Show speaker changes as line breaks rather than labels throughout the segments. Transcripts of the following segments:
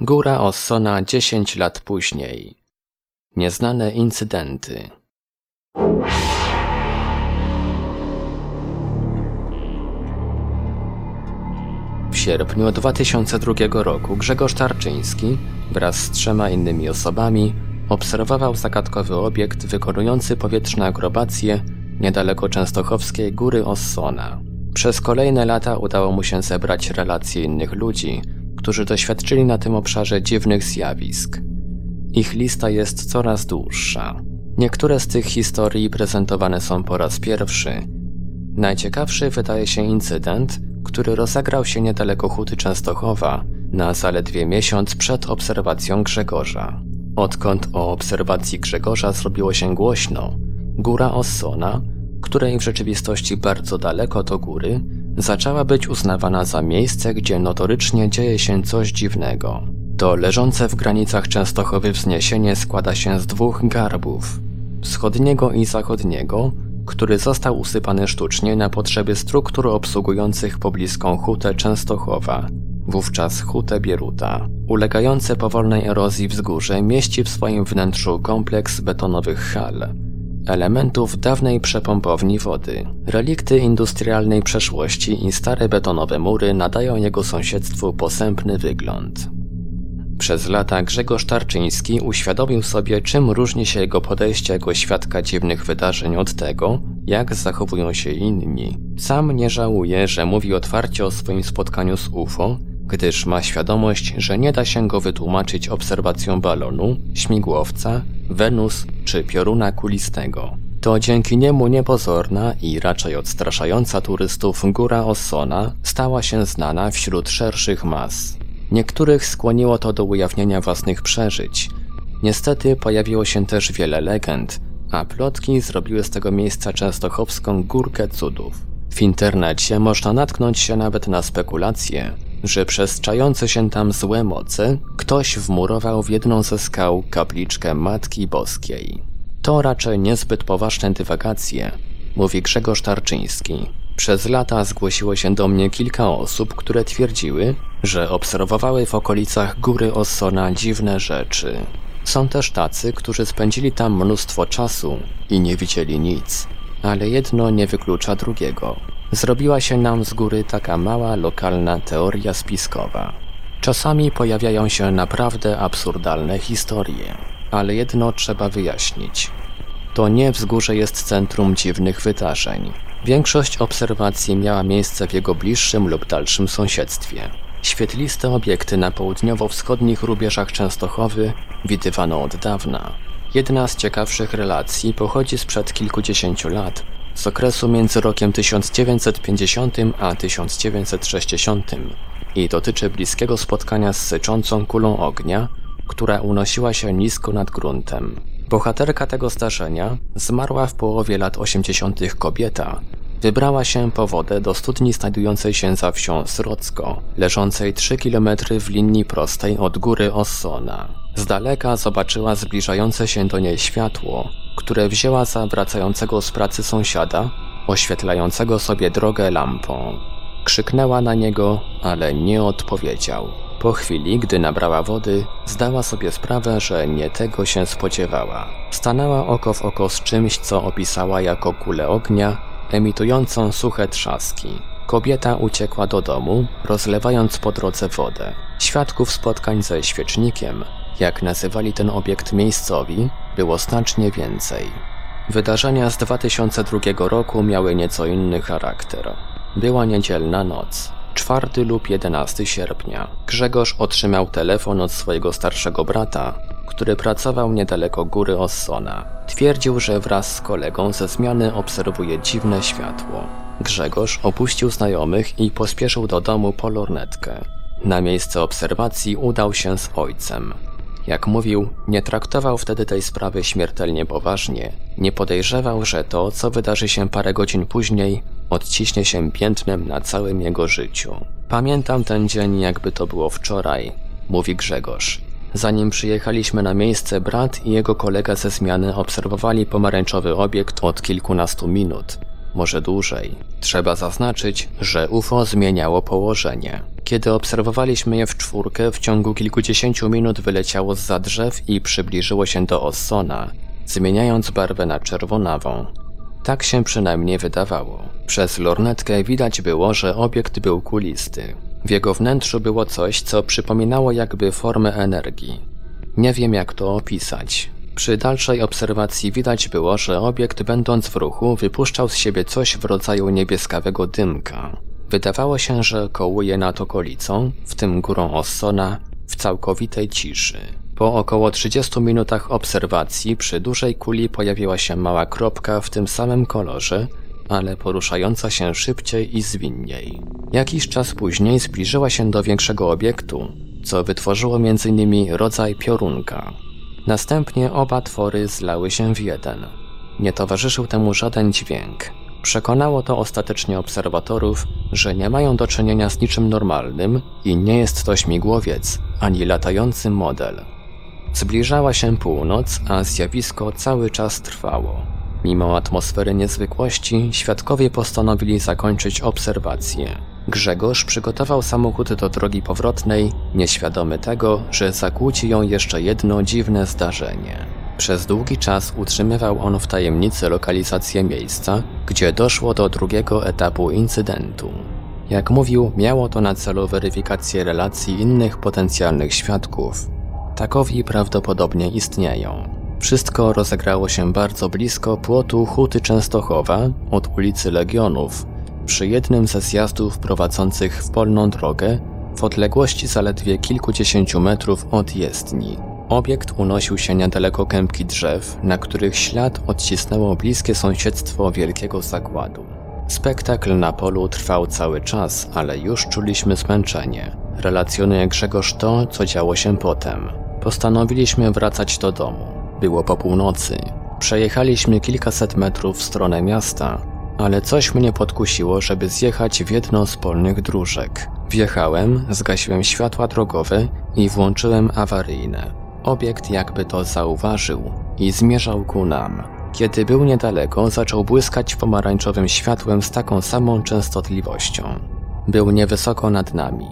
Góra Ossona 10 lat później. Nieznane incydenty. W sierpniu 2002 roku Grzegorz Tarczyński wraz z trzema innymi osobami obserwował zagadkowy obiekt wykonujący powietrzne akrobacje niedaleko częstochowskiej Góry Ossona. Przez kolejne lata udało mu się zebrać relacje innych ludzi, którzy doświadczyli na tym obszarze dziwnych zjawisk. Ich lista jest coraz dłuższa. Niektóre z tych historii prezentowane są po raz pierwszy. Najciekawszy wydaje się incydent, który rozegrał się niedaleko Huty Częstochowa, na zaledwie miesiąc przed obserwacją Grzegorza. Odkąd o obserwacji Grzegorza zrobiło się głośno, góra Ossona, której w rzeczywistości bardzo daleko do góry, zaczęła być uznawana za miejsce, gdzie notorycznie dzieje się coś dziwnego. To leżące w granicach Częstochowy wzniesienie składa się z dwóch garbów, wschodniego i zachodniego, który został usypany sztucznie na potrzeby struktur obsługujących pobliską hutę Częstochowa, wówczas hutę Bieruta. Ulegające powolnej erozji wzgórze mieści w swoim wnętrzu kompleks betonowych hal, elementów dawnej przepompowni wody. Relikty industrialnej przeszłości i stare betonowe mury nadają jego sąsiedztwu posępny wygląd. Przez lata Grzegorz Tarczyński uświadomił sobie, czym różni się jego podejście jako świadka dziwnych wydarzeń od tego, jak zachowują się inni. Sam nie żałuje, że mówi otwarcie o swoim spotkaniu z UFO, gdyż ma świadomość, że nie da się go wytłumaczyć obserwacją balonu, śmigłowca, Wenus czy pioruna kulistego. To dzięki niemu niepozorna i raczej odstraszająca turystów góra Ossona stała się znana wśród szerszych mas. Niektórych skłoniło to do ujawnienia własnych przeżyć. Niestety pojawiło się też wiele legend, a plotki zrobiły z tego miejsca częstochowską górkę cudów. W internecie można natknąć się nawet na spekulacje, że przez czające się tam złe moce ktoś wmurował w jedną ze skał kapliczkę Matki Boskiej. To raczej niezbyt poważne dywagacje, mówi Grzegorz Tarczyński. Przez lata zgłosiło się do mnie kilka osób, które twierdziły, że obserwowały w okolicach góry Ossona dziwne rzeczy. Są też tacy, którzy spędzili tam mnóstwo czasu i nie widzieli nic, ale jedno nie wyklucza drugiego. Zrobiła się nam z góry taka mała lokalna teoria spiskowa. Czasami pojawiają się naprawdę absurdalne historie, ale jedno trzeba wyjaśnić. To nie wzgórze jest centrum dziwnych wydarzeń. Większość obserwacji miała miejsce w jego bliższym lub dalszym sąsiedztwie. Świetliste obiekty na południowo-wschodnich rubieżach Częstochowy widywano od dawna. Jedna z ciekawszych relacji pochodzi sprzed kilkudziesięciu lat, z okresu między rokiem 1950 a 1960 i dotyczy bliskiego spotkania z syczącą kulą ognia, która unosiła się nisko nad gruntem. Bohaterka tego zdarzenia, zmarła w połowie lat 80. kobieta, wybrała się po wodę do studni znajdującej się za wsią Srocko, leżącej 3 km w linii prostej od góry Ossona. Z daleka zobaczyła zbliżające się do niej światło, które wzięła za wracającego z pracy sąsiada, oświetlającego sobie drogę lampą. Krzyknęła na niego, ale nie odpowiedział. Po chwili, gdy nabrała wody, zdała sobie sprawę, że nie tego się spodziewała. Stanęła oko w oko z czymś, co opisała jako kulę ognia, emitującą suche trzaski. Kobieta uciekła do domu, rozlewając po drodze wodę. Świadków spotkań ze świecznikiem, jak nazywali ten obiekt miejscowi, było znacznie więcej. Wydarzenia z 2002 roku miały nieco inny charakter. Była niedzielna noc. 4 lub 11 sierpnia. Grzegorz otrzymał telefon od swojego starszego brata, który pracował niedaleko góry Ossona. Twierdził, że wraz z kolegą ze zmiany obserwuje dziwne światło. Grzegorz opuścił znajomych i pospieszył do domu po lornetkę. Na miejsce obserwacji udał się z ojcem. Jak mówił, nie traktował wtedy tej sprawy śmiertelnie poważnie. Nie podejrzewał, że to, co wydarzy się parę godzin później, odciśnie się piętnem na całym jego życiu. Pamiętam ten dzień, jakby to było wczoraj, mówi Grzegorz. Zanim przyjechaliśmy na miejsce, brat i jego kolega ze zmiany obserwowali pomarańczowy obiekt od kilkunastu minut. może dłużej. Trzeba zaznaczyć, że UFO zmieniało położenie. Kiedy obserwowaliśmy je w czwórkę, w ciągu kilkudziesięciu minut wyleciało z drzew i przybliżyło się do Ossona, zmieniając barwę na czerwonawą. Tak się przynajmniej wydawało. Przez lornetkę widać było, że obiekt był kulisty. W jego wnętrzu było coś, co przypominało jakby formę energii. Nie wiem jak to opisać. Przy dalszej obserwacji widać było, że obiekt będąc w ruchu wypuszczał z siebie coś w rodzaju niebieskawego dymka. Wydawało się, że kołuje nad okolicą, w tym górą Ossona, w całkowitej ciszy. Po około 30 minutach obserwacji przy dużej kuli pojawiła się mała kropka w tym samym kolorze, ale poruszająca się szybciej i zwinniej. Jakiś czas później zbliżyła się do większego obiektu, co wytworzyło nimi rodzaj piorunka. Następnie oba twory zlały się w jeden. Nie towarzyszył temu żaden dźwięk. Przekonało to ostatecznie obserwatorów, że nie mają do czynienia z niczym normalnym i nie jest to śmigłowiec ani latający model. Zbliżała się północ, a zjawisko cały czas trwało. Mimo atmosfery niezwykłości, świadkowie postanowili zakończyć obserwację. Grzegorz przygotował samochód do drogi powrotnej, nieświadomy tego, że zakłóci ją jeszcze jedno dziwne zdarzenie. Przez długi czas utrzymywał on w tajemnicy lokalizację miejsca, gdzie doszło do drugiego etapu incydentu. Jak mówił, miało to na celu weryfikację relacji innych potencjalnych świadków. Takowi prawdopodobnie istnieją. Wszystko rozegrało się bardzo blisko płotu Huty Częstochowa od ulicy Legionów, przy jednym ze zjazdów prowadzących w polną drogę w odległości zaledwie kilkudziesięciu metrów od jezdni. Obiekt unosił się niedaleko kępki drzew, na których ślad odcisnęło bliskie sąsiedztwo wielkiego zakładu. Spektakl na polu trwał cały czas, ale już czuliśmy zmęczenie. Relacjonuje Grzegorz to, co działo się potem. Postanowiliśmy wracać do domu. Było po północy. Przejechaliśmy kilkaset metrów w stronę miasta, ale coś mnie podkusiło, żeby zjechać w jedno z polnych dróżek. Wjechałem, zgasiłem światła drogowe i włączyłem awaryjne. Obiekt jakby to zauważył i zmierzał ku nam. Kiedy był niedaleko, zaczął błyskać pomarańczowym światłem z taką samą częstotliwością. Był niewysoko nad nami.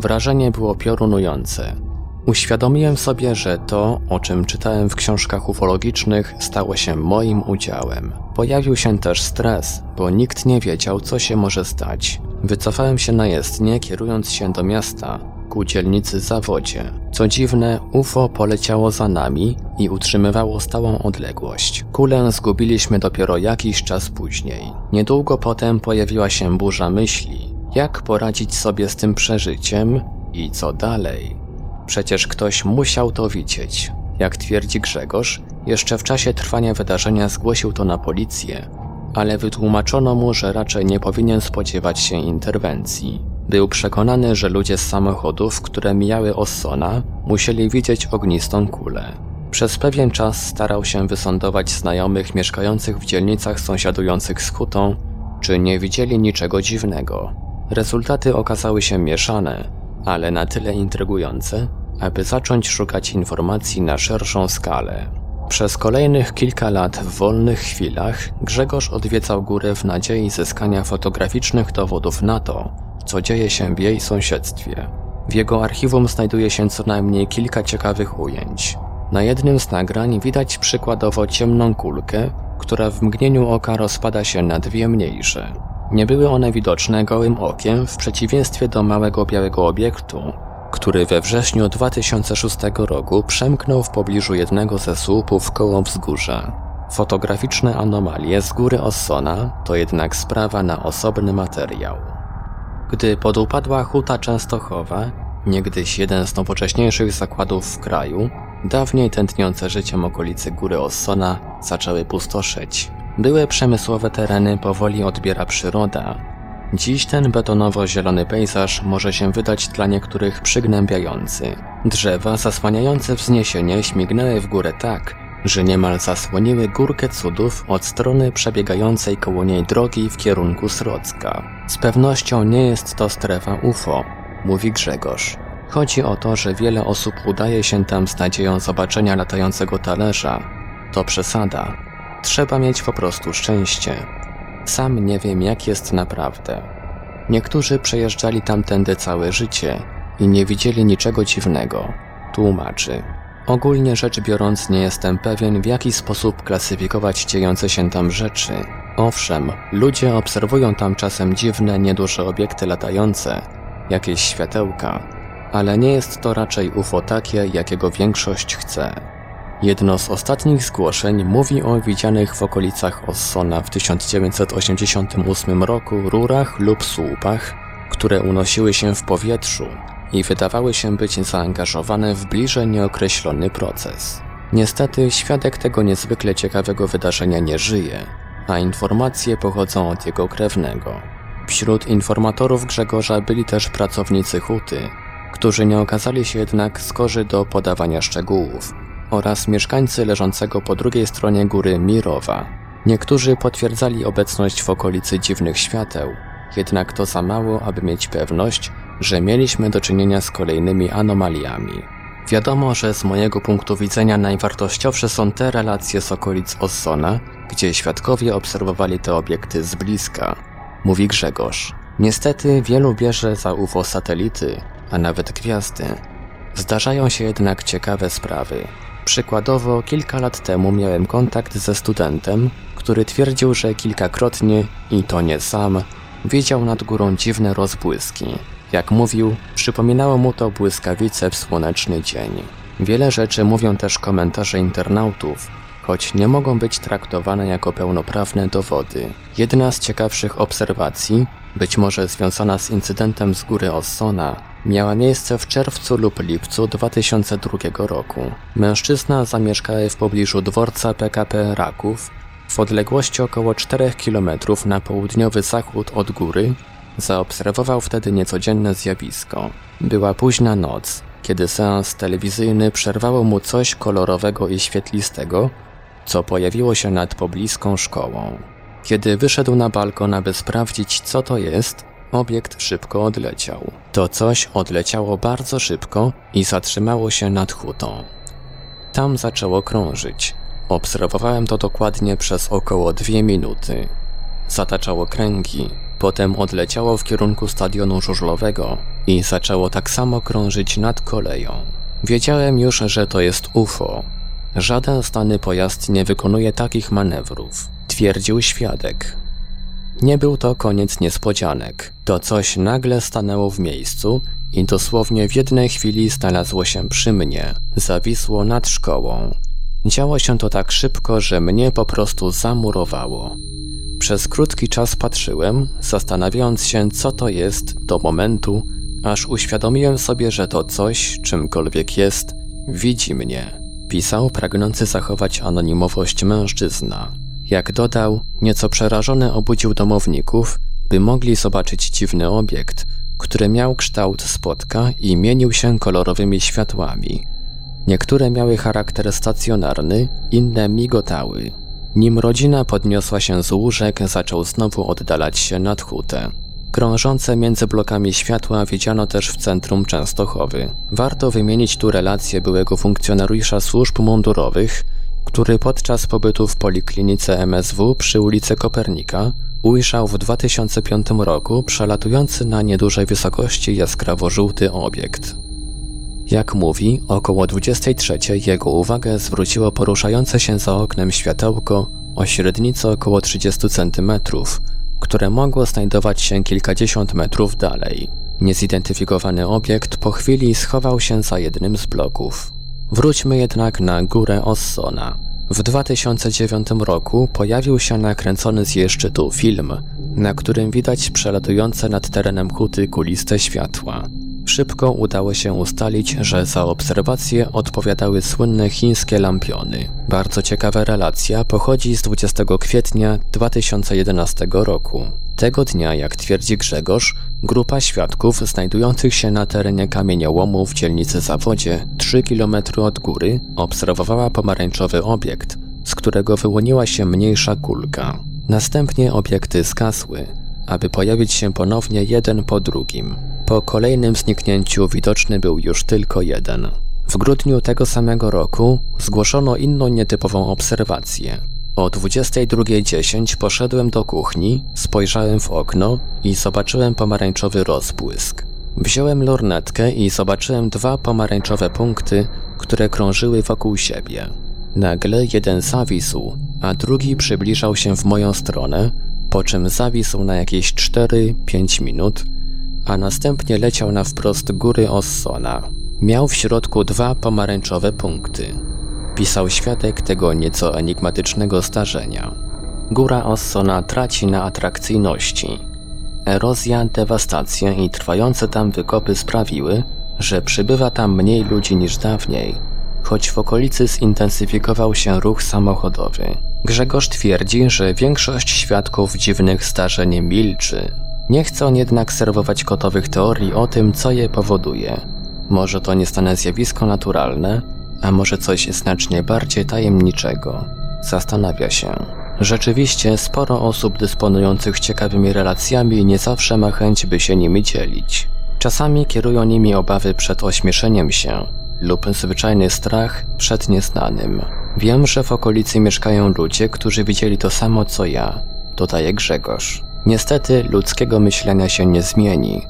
Wrażenie było piorunujące. Uświadomiłem sobie, że to, o czym czytałem w książkach ufologicznych, stało się moim udziałem. Pojawił się też stres, bo nikt nie wiedział, co się może stać. Wycofałem się na jezdnię, kierując się do miasta, ku dzielnicy Zawodzie. Co dziwne, UFO poleciało za nami i utrzymywało stałą odległość. Kulę zgubiliśmy dopiero jakiś czas później. Niedługo potem pojawiła się burza myśli. Jak poradzić sobie z tym przeżyciem i co dalej? Przecież ktoś musiał to widzieć. Jak twierdzi Grzegorz, jeszcze w czasie trwania wydarzenia zgłosił to na policję, ale wytłumaczono mu, że raczej nie powinien spodziewać się interwencji. Był przekonany, że ludzie z samochodów, które mijały Ossona, musieli widzieć ognistą kulę. Przez pewien czas starał się wysądować znajomych mieszkających w dzielnicach sąsiadujących z hutą, czy nie widzieli niczego dziwnego. Rezultaty okazały się mieszane, ale na tyle intrygujące, aby zacząć szukać informacji na szerszą skalę. Przez kolejnych kilka lat w wolnych chwilach Grzegorz odwiedzał górę w nadziei zyskania fotograficznych dowodów na to, co dzieje się w jej sąsiedztwie. W jego archiwum znajduje się co najmniej kilka ciekawych ujęć. Na jednym z nagrań widać przykładowo ciemną kulkę, która w mgnieniu oka rozpada się na dwie mniejsze. Nie były one widoczne gołym okiem w przeciwieństwie do małego białego obiektu, który we wrześniu 2006 roku przemknął w pobliżu jednego ze słupów koło wzgórza. Fotograficzne anomalie z góry Ossona to jednak sprawa na osobny materiał. Gdy podupadła Huta Częstochowa, niegdyś jeden z nowocześniejszych zakładów w kraju, dawniej tętniące życiem okolicy góry Ossona zaczęły pustoszeć. Były przemysłowe tereny powoli odbiera przyroda, Dziś ten betonowo-zielony pejzaż może się wydać dla niektórych przygnębiający. Drzewa zasłaniające wzniesienie śmignęły w górę tak, że niemal zasłoniły górkę cudów od strony przebiegającej koło niej drogi w kierunku Srocka. Z pewnością nie jest to strefa UFO, mówi Grzegorz. Chodzi o to, że wiele osób udaje się tam z nadzieją zobaczenia latającego talerza. To przesada. Trzeba mieć po prostu szczęście. Sam nie wiem, jak jest naprawdę. Niektórzy przejeżdżali tamtędy całe życie i nie widzieli niczego dziwnego. Tłumaczy. Ogólnie rzecz biorąc, nie jestem pewien, w jaki sposób klasyfikować dziejące się tam rzeczy. Owszem, ludzie obserwują tam czasem dziwne, nieduże obiekty latające, jakieś światełka, ale nie jest to raczej UFO takie, jakiego większość chce. Jedno z ostatnich zgłoszeń mówi o widzianych w okolicach Ossona w 1988 roku rurach lub słupach, które unosiły się w powietrzu i wydawały się być zaangażowane w bliżej nieokreślony proces. Niestety świadek tego niezwykle ciekawego wydarzenia nie żyje, a informacje pochodzą od jego krewnego. Wśród informatorów Grzegorza byli też pracownicy huty, którzy nie okazali się jednak skorzy do podawania szczegółów, oraz mieszkańcy leżącego po drugiej stronie góry Mirowa. Niektórzy potwierdzali obecność w okolicy dziwnych świateł, jednak to za mało, aby mieć pewność, że mieliśmy do czynienia z kolejnymi anomaliami. Wiadomo, że z mojego punktu widzenia najwartościowsze są te relacje z okolic Ossona, gdzie świadkowie obserwowali te obiekty z bliska, mówi Grzegorz. Niestety wielu bierze za UFO satelity, a nawet gwiazdy. Zdarzają się jednak ciekawe sprawy. Przykładowo, kilka lat temu miałem kontakt ze studentem, który twierdził, że kilkakrotnie, i to nie sam, widział nad górą dziwne rozbłyski. Jak mówił, przypominało mu to błyskawice w słoneczny dzień. Wiele rzeczy mówią też komentarze internautów, choć nie mogą być traktowane jako pełnoprawne dowody. Jedna z ciekawszych obserwacji, być może związana z incydentem z góry Ossona, miała miejsce w czerwcu lub lipcu 2002 roku. Mężczyzna zamieszkał w pobliżu dworca PKP Raków, w odległości około 4 km na południowy zachód od góry, zaobserwował wtedy niecodzienne zjawisko. Była późna noc, kiedy seans telewizyjny przerwało mu coś kolorowego i świetlistego, co pojawiło się nad pobliską szkołą. Kiedy wyszedł na balkon, aby sprawdzić, co to jest, obiekt szybko odleciał. To coś odleciało bardzo szybko i zatrzymało się nad hutą. Tam zaczęło krążyć. Obserwowałem to dokładnie przez około dwie minuty. Zataczało kręgi, potem odleciało w kierunku stadionu żużlowego i zaczęło tak samo krążyć nad koleją. Wiedziałem już, że to jest UFO. Żaden znany pojazd nie wykonuje takich manewrów, twierdził świadek. Nie był to koniec niespodzianek. To coś nagle stanęło w miejscu i dosłownie w jednej chwili znalazło się przy mnie. Zawisło nad szkołą. Działo się to tak szybko, że mnie po prostu zamurowało. Przez krótki czas patrzyłem, zastanawiając się, co to jest, do momentu, aż uświadomiłem sobie, że to coś, czymkolwiek jest, widzi mnie. Pisał pragnący zachować anonimowość mężczyzna. Jak dodał, nieco przerażony obudził domowników, by mogli zobaczyć dziwny obiekt, który miał kształt spotka i mienił się kolorowymi światłami. Niektóre miały charakter stacjonarny, inne migotały. Nim rodzina podniosła się z łóżek, zaczął znowu oddalać się nad hutę. Krążące między blokami światła widziano też w centrum Częstochowy. Warto wymienić tu relację byłego funkcjonariusza służb mundurowych, który podczas pobytu w poliklinice MSW przy ulicy Kopernika ujrzał w 2005 roku przelatujący na niedużej wysokości jaskrawo-żółty obiekt. Jak mówi, około 23 jego uwagę zwróciło poruszające się za oknem światełko o średnicy około 30 cm, które mogło znajdować się kilkadziesiąt metrów dalej. Niezidentyfikowany obiekt po chwili schował się za jednym z bloków. Wróćmy jednak na górę Ossona. W 2009 roku pojawił się nakręcony z jej szczytu film, na którym widać przelatujące nad terenem huty kuliste światła. Szybko udało się ustalić, że za obserwacje odpowiadały słynne chińskie lampiony. Bardzo ciekawa relacja pochodzi z 20 kwietnia 2011 roku. Tego dnia, jak twierdzi Grzegorz, grupa świadków znajdujących się na terenie kamieniołomu w dzielnicy Zawodzie, 3 km od góry, obserwowała pomarańczowy obiekt, z którego wyłoniła się mniejsza kulka. Następnie obiekty skasły, aby pojawić się ponownie jeden po drugim. Po kolejnym zniknięciu widoczny był już tylko jeden. W grudniu tego samego roku zgłoszono inną nietypową obserwację. O 22.10 poszedłem do kuchni, spojrzałem w okno i zobaczyłem pomarańczowy rozbłysk. Wziąłem lornetkę i zobaczyłem dwa pomarańczowe punkty, które krążyły wokół siebie. Nagle jeden zawisł, a drugi przybliżał się w moją stronę, po czym zawisł na jakieś 4-5 minut, a następnie leciał na wprost góry Ossona. Miał w środku dwa pomarańczowe punkty. Pisał świadek tego nieco enigmatycznego starzenia. Góra Ossona traci na atrakcyjności. Erozja, dewastacja i trwające tam wykopy sprawiły, że przybywa tam mniej ludzi niż dawniej, choć w okolicy zintensyfikował się ruch samochodowy. Grzegorz twierdzi, że większość świadków dziwnych zdarzeń milczy. Nie chce on jednak serwować kotowych teorii o tym, co je powoduje. Może to niestane zjawisko naturalne, a może coś znacznie bardziej tajemniczego. Zastanawia się. Rzeczywiście sporo osób dysponujących ciekawymi relacjami nie zawsze ma chęć, by się nimi dzielić. Czasami kierują nimi obawy przed ośmieszeniem się lub zwyczajny strach przed nieznanym. Wiem, że w okolicy mieszkają ludzie, którzy widzieli to samo co ja, dodaje Grzegorz. Niestety ludzkiego myślenia się nie zmieni.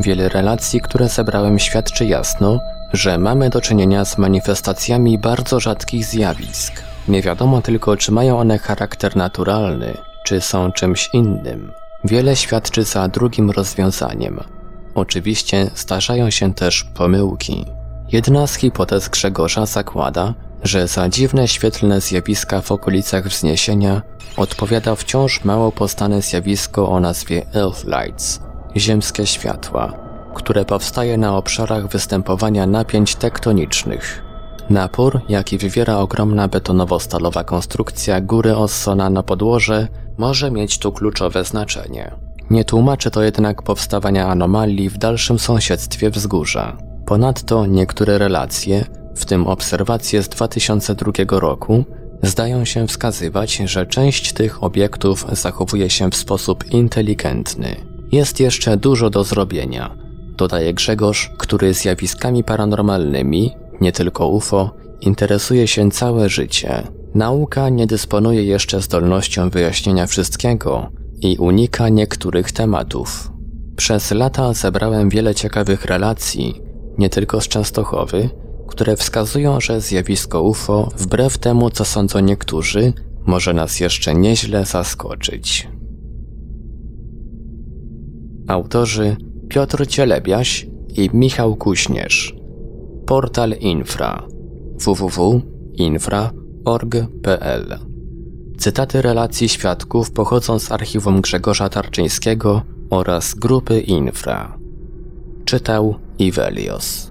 Wiele relacji, które zebrałem świadczy jasno, że mamy do czynienia z manifestacjami bardzo rzadkich zjawisk. Nie wiadomo tylko, czy mają one charakter naturalny, czy są czymś innym. Wiele świadczy za drugim rozwiązaniem. Oczywiście zdarzają się też pomyłki. Jedna z hipotez Grzegorza zakłada, że za dziwne świetlne zjawiska w okolicach wzniesienia odpowiada wciąż mało poznane zjawisko o nazwie Earth Lights, ziemskie światła, które powstaje na obszarach występowania napięć tektonicznych. Napór, jaki wywiera ogromna betonowo-stalowa konstrukcja góry Ossona na podłoże, może mieć tu kluczowe znaczenie. Nie tłumaczy to jednak powstawania anomalii w dalszym sąsiedztwie wzgórza. Ponadto niektóre relacje, w tym obserwacje z 2002 roku, zdają się wskazywać, że część tych obiektów zachowuje się w sposób inteligentny. Jest jeszcze dużo do zrobienia, dodaje Grzegorz, który zjawiskami paranormalnymi, nie tylko UFO, interesuje się całe życie. Nauka nie dysponuje jeszcze zdolnością wyjaśnienia wszystkiego i unika niektórych tematów. Przez lata zebrałem wiele ciekawych relacji, nie tylko z Częstochowy, które wskazują, że zjawisko UFO, wbrew temu co sądzą niektórzy, może nas jeszcze nieźle zaskoczyć. Autorzy Piotr Cielebiaś i Michał Kuśnierz. Portal Infra www.infra.org.pl Cytaty relacji świadków pochodzą z archiwum Grzegorza Tarczyńskiego oraz grupy Infra. Czytał Ivelios.